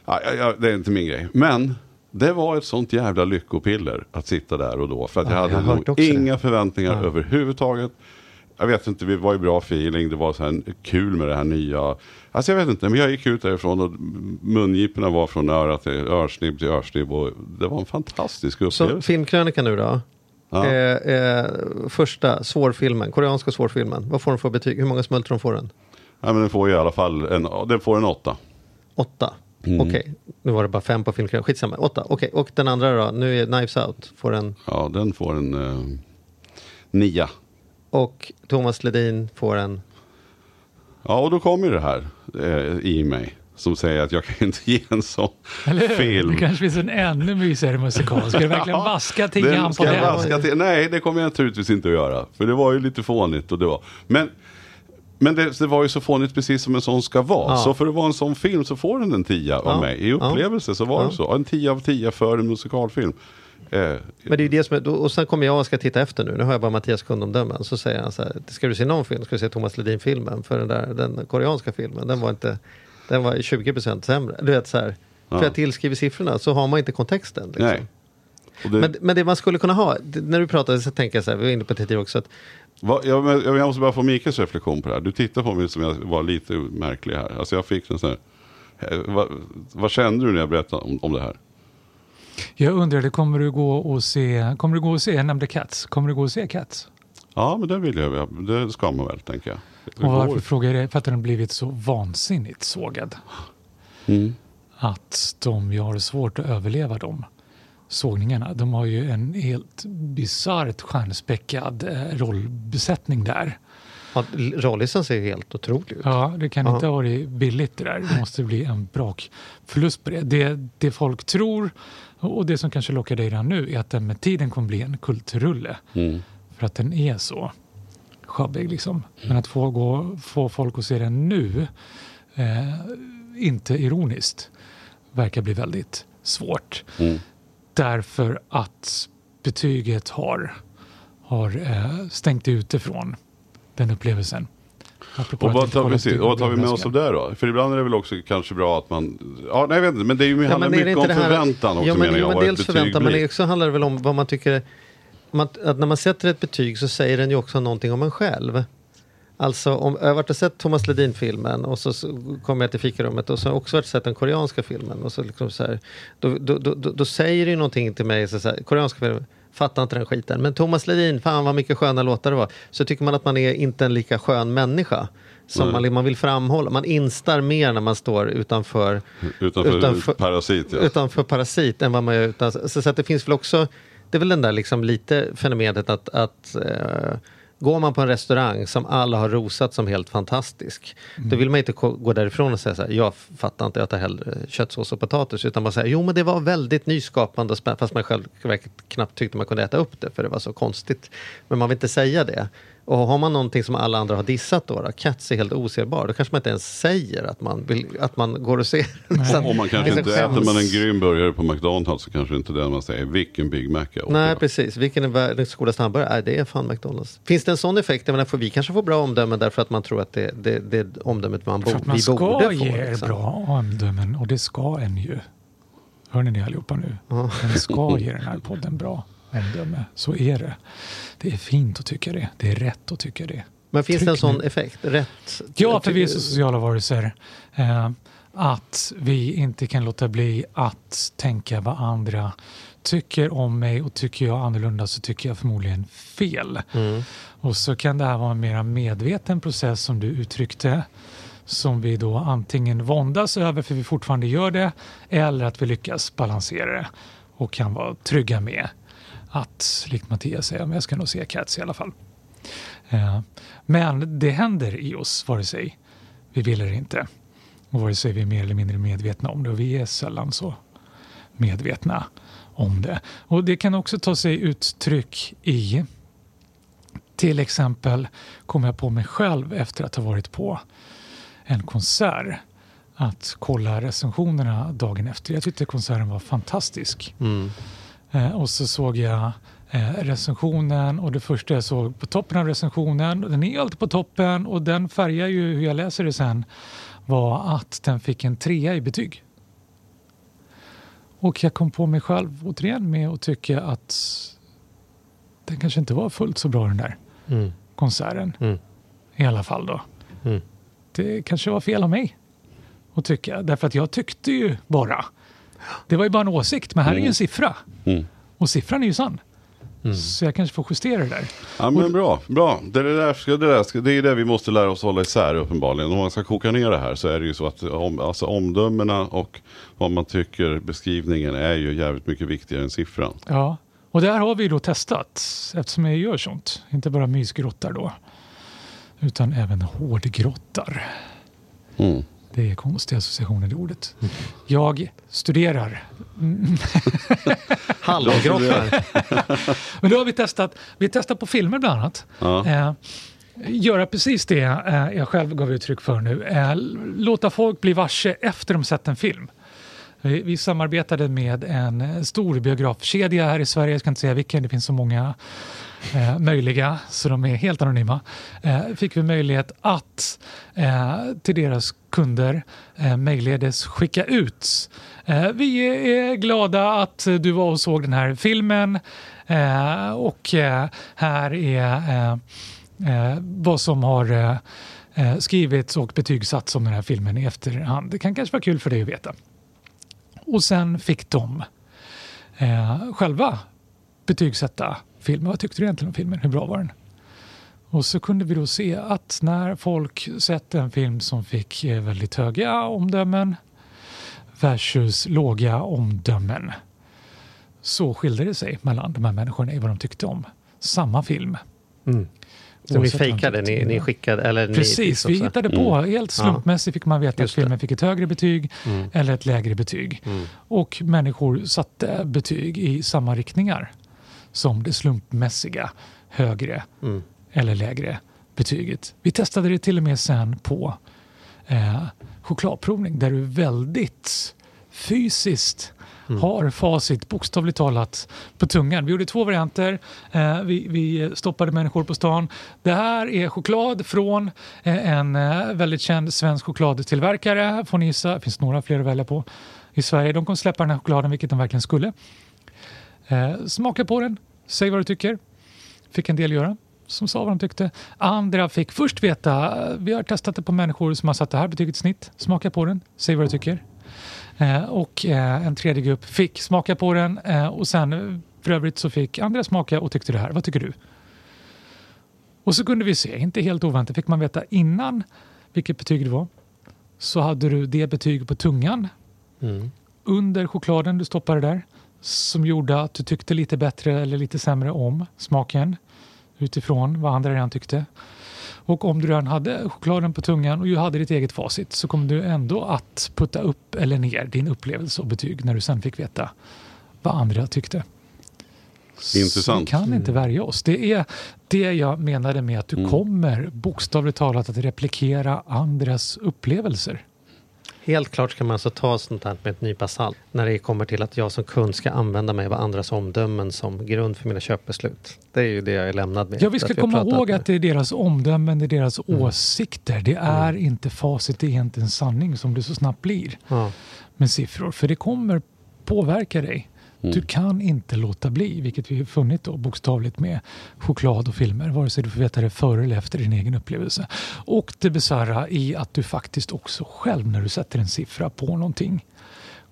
Ja, ja, det är inte min grej. Men det var ett sånt jävla lyckopiller att sitta där och då. För att
Ja,
jag
jag
hade
hört
nog inga förväntningar överhuvudtaget. Jag vet inte, vi var i bra feeling. Det var så här kul med det här nya. Alltså jag vet inte, men jag gick ut därifrån och mungiporna var från öra till örsnibb till örsnibb. Och det var en fantastisk
Så
upplevelse.
filmkrönika nu då.
Ja.
Eh, eh, första svårfilmen, koreanska svårfilmen. Vad får den för betyg? Hur många smultron får den?
Ja, men den får i alla fall en, den får en åtta.
Åtta.
Mm.
Okej, nu var det bara fem på filmkrönikan. Skitsamma, åtta. Okej, och den andra då? Nu är Knives Out. Får den.
Ja, den får en eh, nia.
Och Thomas Ledin får en.
Ja, och då kommer det här eh, i mig. Som säger att jag kan inte ge en sån
Eller hur?
film.
Det kanske finns en ännu mysigare musikal. Ska du verkligen vaska
Den
tian på den?
vaska till. Nej, det kommer jag naturligtvis inte att göra. För det var ju lite fånigt. Och det var. Men, men det, det var ju så fånigt precis som en sån ska vara.
Ja.
Så för att vara en sån film så får den en tia
Ja.
av mig. I upplevelse så var
Ja.
det så. En tia av tia för en musikalfilm. Eh,
Men det är ju det som är, och sen kommer jag och ska titta efter nu. Nu har jag bara Mattias kundomdömen. Så säger han så här. Ska du se någon film? Ska du se Thomas Ledin-filmen? För den där, den koreanska filmen. Den var inte, den var 20% sämre. Du vet så här.
Ja.
För jag tillskriver siffrorna så har man inte kontexten. Liksom.
nej. Det,
Men, men det man skulle kunna ha, när du pratade så tänker jag så här, vi var inne på det tidigare också, att
Va, jag, jag måste bara få Mikaels reflektion på det här. Du tittar på mig som jag var lite märklig här. Alltså jag fick en sån här, eh, vad, vad kände du när jag berättade om, om det här?
Jag undrade, kommer du gå och se, kommer du gå och se, jag nämnde Cats, kommer du gå och se Cats?
Ja, men det vill jag. Det ska man väl, tänker jag. Det
Och varför
går.
frågar jag det? För att den har blivit så vansinnigt sågad.
Mm.
Att de ju har svårt att överleva de sågningarna. De har ju en helt bisarrt stjärnspäckad eh, rollbesättning där.
Ja, Rollisen ser helt otrolig ut.
Ja, det kan inte ha varit billigt det där. Det måste bli en brak förlust på det. det. Det folk tror och det som kanske lockar dig redan nu är att den med tiden kommer bli en kultrulle.
Mm.
För att den är så sjabbig liksom. Men att få, gå, få folk att se den nu, eh, inte ironiskt, verkar bli väldigt svårt.
Mm.
Därför att betyget har, har eh, stängt ute från den upplevelsen. Apropå
Och
att
vad tar, precis, och vad tar vi med oss av det då? För ibland är det väl också kanske bra att man... Ja, nej, jag vet inte, men det är ju,
Ja,
handlar mycket om förväntan också
ja, men,
menar jag.
ja, men dels förväntan, men också handlar det väl om vad man tycker... Man, att när man sätter ett betyg så säger den ju också någonting om en själv. Alltså, om, jag har varit och sett Thomas Ledin-filmen och så, så kommer jag till fikarummet och så har jag också varit och sett den koreanska filmen. Och så liksom så här, då, då, då, då, då säger det ju någonting till mig, så så här, koreanska filmen, fattar inte den skiten. Men Thomas Ledin, fan vad mycket sköna låtar det var. Så tycker man att man är inte en lika skön människa. Som man, man vill framhålla. Man instar mer när man står utanför
Utanför,
utanför-
parasit, ja.
utanför parasit än vad man gör utan. Så, så att det finns väl också, det är väl den där liksom lite fenomenet att, att eh, går man på en restaurang som alla har rosat som helt fantastisk, då vill man inte gå därifrån och säga så här, jag fattar inte, jag tar hellre köttsås och potatis, utan man säger, jo men det var väldigt nyskapande, och fast man själv knappt tyckte man kunde äta upp det, för det var så konstigt. Men man vill inte säga det. Och har man någonting som alla andra har dissat då, då Cats är helt oserbar, då kanske man inte ens säger att man, vill, att man går och ser den. Att-
Om man kanske
liksom
inte äter
skäms.
man en grym burgare på McDonalds så kanske inte det man säger, vilken Big Mac jag åt
Nej,
idag."
precis. Vilken är världens godaste hamburgare? Nej, det är fan McDonalds. Finns det en sån effekt? Jag menar, för vi kanske får bra omdömen därför att man tror att det, det, det är omdömet man, bo,
man
vi
ska
borde få.
ge er
liksom.
bra omdömen och det ska en ju. Hör ni det allihopa nu?
Ja.
Den ska ge den här podden bra omdöme. Så är det. Det är fint att tycka det. Det är rätt att tycka det.
Men finns det en
Tryck
sån
nu.
effekt? Rätt?
Ja, för vi är så sociala varelser. Eh, att vi inte kan låta bli att tänka vad andra tycker om mig och tycker jag annorlunda så tycker jag förmodligen fel.
Mm.
Och så kan det här vara en mer medveten process som du uttryckte som vi då antingen våndas över för vi fortfarande gör det eller att vi lyckas balansera det och kan vara trygga med att, likt Mattias säger, men jag ska nog se Cats i alla fall. Eh, Men det händer i oss, vare sig vi vill eller inte. Och vare sig vi är mer eller mindre medvetna om det. Och vi är sällan så medvetna om det. Och det kan också ta sig uttryck i till exempel kom jag på mig själv efter att ha varit på en konsert att kolla recensionerna dagen efter. Jag tyckte konserten var fantastisk.
Mm.
Eh, och så såg jag eh, recensionen och det första jag såg på toppen av recensionen, den är alltid på toppen och den färgar ju hur jag läser det sen, var att den fick en trea i betyg. Och jag kom på mig själv återigen med att tycka att den kanske inte var fullt så bra den där
Mm.
konserten.
Mm.
I alla fall då.
Mm.
Det kanske var fel av mig att tycka. Därför att jag tyckte ju bara. Det var ju bara en åsikt, men här är ju en
Mm.
siffra.
Mm.
Och siffran är ju sann.
Mm.
Så jag kanske får justera det där.
Ja men bra, bra. Det, är det, där, ska- det, där, ska- det är det vi måste lära oss hålla isär uppenbarligen. Om man ska koka ner det här så är det ju så att om, alltså omdömena och vad man tycker beskrivningen är ju jävligt mycket viktigare än siffran.
Ja. Och där har vi då testat, eftersom jag gör sånt. Inte bara mysgrottar då. Utan även hårdgrottar.
Mm.
Det är konstiga associationer i ordet. Jag studerar.
Hallongrottar.
Men då har vi testat, vi testar på filmer bland annat.
Ja.
Eh, göra precis det eh, jag själv gav uttryck för nu. Eh, låta folk bli varse efter de sett en film. Vi, vi samarbetade med en eh, stor biografkedja här i Sverige, jag ska inte säga vilken, det finns så många eh, möjliga så de är helt anonyma. Eh, fick vi möjlighet att eh, till deras kunder eh, mejlledes skicka ut. Eh, vi är glada att du var och såg den här filmen eh, och eh, här är eh, eh, vad som har eh, eh skrivits och betygsatts om den här filmen i efterhand. Det kan kanske vara kul för dig att veta. Och sen fick de eh, själva betygsätta filmen. Vad tyckte du egentligen om filmen? Hur bra var den? Och så kunde vi då se att när folk sett en film som fick eh, väldigt höga omdömen versus låga omdömen så skilde det sig mellan de här människorna i vad de tyckte om samma film.
Mm. Så ni fejkade, ni, ni skickade? Eller
Precis,
ni
vi hittade på.
Mm.
Helt slumpmässigt fick man veta
Just
att filmen
det.
fick ett högre betyg
Mm.
eller ett lägre betyg.
Mm.
Och människor satte betyg i samma riktningar som det slumpmässiga högre
Mm.
eller lägre betyget. Vi testade det till och med sen på eh, chokladprovning där du väldigt fysiskt
Mm.
har facit bokstavligt talat på tungan. Vi gjorde två varianter. Eh, vi, vi stoppade människor på stan. Det här är choklad från eh, en eh, väldigt känd svensk chokladtillverkare. Får ni gissa, det finns några fler att välja på i Sverige. De kommer släppa den här chokladen, vilket de verkligen skulle. Eh, smaka på den, säg vad du tycker. Fick en del göra som sa vad de tyckte. Andra fick först veta, vi har testat det på människor som har satt det här betyget i snitt. Smaka på den, säg vad du tycker. Eh, och eh, en tredje grupp fick smaka på den eh, och sen för övrigt så fick andra smaka och tyckte det här. Vad tycker du? Och så kunde vi se, inte helt oväntat fick man veta innan vilket betyg det var. Så hade du det betyg på tungan
Mm.
under chokladen du stoppade där som gjorde att du tyckte lite bättre eller lite sämre om smaken utifrån vad andra redan tyckte. Och om du redan hade chokladen på tungan och du hade ditt eget facit så kom du ändå att putta upp eller ner din upplevelse och betyg när du sen fick veta vad andra tyckte. Så
Intressant.
vi kan inte värja oss. Det är det jag menade med att du
Mm.
kommer bokstavligt talat att replikera andras upplevelser.
Helt klart ska man alltså ta sånt här med ett nypa salt. När det kommer till att jag som kund ska använda mig av andras omdömen som grund för mina köpbeslut. Det är ju det jag är lämnad med.
Ja, vi ska
har
komma ihåg att det är deras omdömen, det är deras
Mm.
åsikter. Det är inte facit, det är inte en sanning som det så snabbt blir
Ja.
med siffror. För det kommer påverka dig.
Mm.
Du kan inte låta bli, vilket vi har funnit då bokstavligt med choklad och filmer, vare sig du får veta det före eller efter din egen upplevelse. Och det bisarra i att du faktiskt också själv när du sätter en siffra på någonting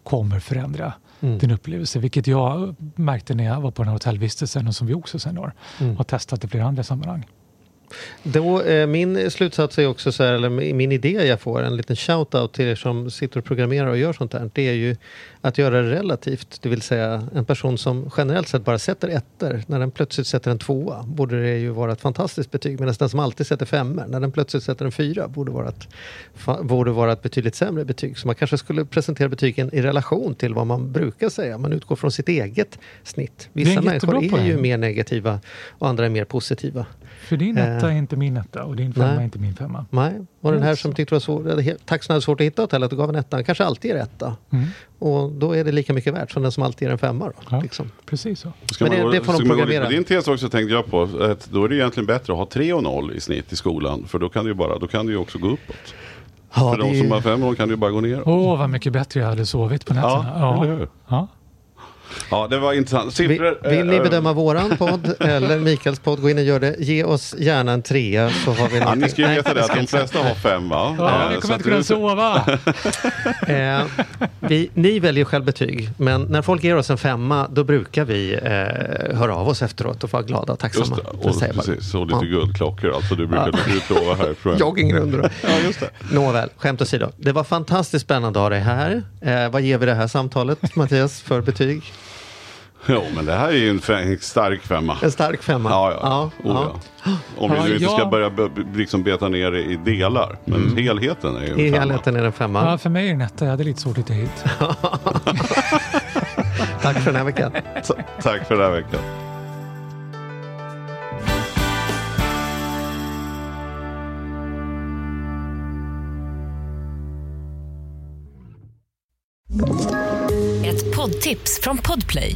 kommer förändra
Mm.
din upplevelse, vilket jag märkte när jag var på den här hotellvistelsen och som vi också sen har,
Mm.
har testat i flera andra sammanhang.
Då, eh, min slutsats är också så här, eller min idé jag får, en liten shout-out till er som sitter och programmerar och gör sånt här. Det är ju att göra det relativt. Det vill säga en person som generellt sett bara sätter ettor, när den plötsligt sätter en tvåa borde det ju vara ett fantastiskt betyg. Medan den som alltid sätter femmor, när den plötsligt sätter en fyra borde vara ett, borde vara ett betydligt sämre betyg. Så man kanske skulle presentera betygen i relation till vad man brukar säga. Man utgår från sitt eget snitt. Vissa människor är ju mer negativa och andra är mer positiva.
För din etta
Eh.
är inte min etta och din femma
Nej.
är inte min femma.
Nej, och den här som tyckte det var he- taxen hade svårt att hitta hotellet och gav en etta, kanske alltid är etta.
Mm,
Och då är det lika mycket värt som den som alltid är en femma. Då,
Ja.
liksom.
precis så.
Ska
Men det-
gå-
det får de programmera.
på din tes också tänkte jag på att då är det egentligen bättre att ha 3 och 0 i snitt i skolan. För då kan det ju, bara, då kan ju också gå uppåt.
Ja,
för
det
de som har 5 år kan ju bara gå ner.
Åh, vad mycket bättre jag hade sovit på nätterna.
Ja, eller hur?
ja.
Ja, det var intressant.
vill,
Siffror,
vill ni
eh,
bedöma våran podd eller Mikaels podd, gå in och gör det. Ge oss gärna en trea så har vi
Ja, ni ska ju veta det att de flesta har 5 va?
Ja,
Eh,
vi
så
kommer
att
inte kunna
det-
sova.
Eh, vi, ni väljer själv betyg, men när folk ger oss en femma då brukar vi eh, höra av oss efteråt och vara glada och
Just
tacksamma.
det,
för att
och precis, och lite
Ja.
guldklockor alltså. Du brukar utlova här.
Joggingrunder.
Ja, just det.
Nåväl, skämt åsido. Det var fantastiskt spännande att ha dig här. Eh, vad ger vi det här samtalet, Mattias, för betyg?
Jo, men det här är ju en, en stark femma.
En stark femma.
Ja, ja. Oh, ja. Om vi
Ja,
nu inte ska
jag-
börja liksom beta ner det i delar. Men helheten är ju en
I
femma.
helheten är en femma.
Ja, för mig är det en etta. Jag hade lite svårt att hitta hit.
Tack för den här veckan.
Ta- Tack för den här veckan.
Ett poddtips från Podplay.